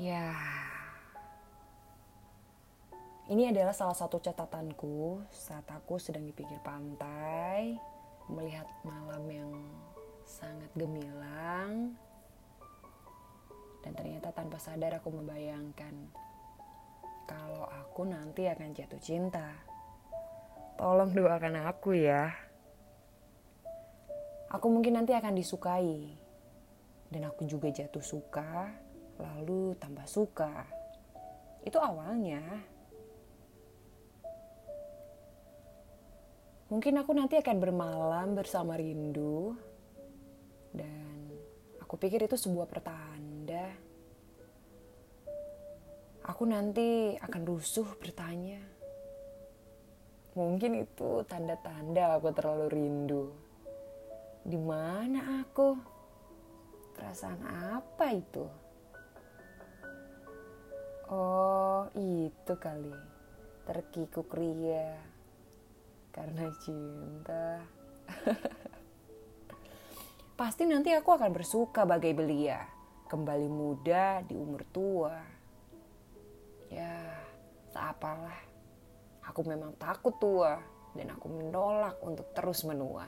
Ya, ini adalah salah satu catatanku saat aku sedang di pinggir pantai, melihat malam yang sangat gemilang, dan ternyata tanpa sadar aku membayangkan kalau aku nanti akan jatuh cinta. Tolong doakan aku ya. Aku mungkin nanti akan disukai, dan aku juga jatuh suka lalu tambah suka. Itu awalnya. Mungkin aku nanti akan bermalam bersama rindu dan aku pikir itu sebuah pertanda. Aku nanti akan rusuh bertanya. Mungkin itu tanda-tanda aku terlalu rindu. Di mana aku? Perasaan apa itu? Itu kali. Terkikuk ria karena cinta. Pasti nanti aku akan bersuka bagai belia, kembali muda di umur tua. Ya, seapalah. Aku memang takut tua dan aku menolak untuk terus menua.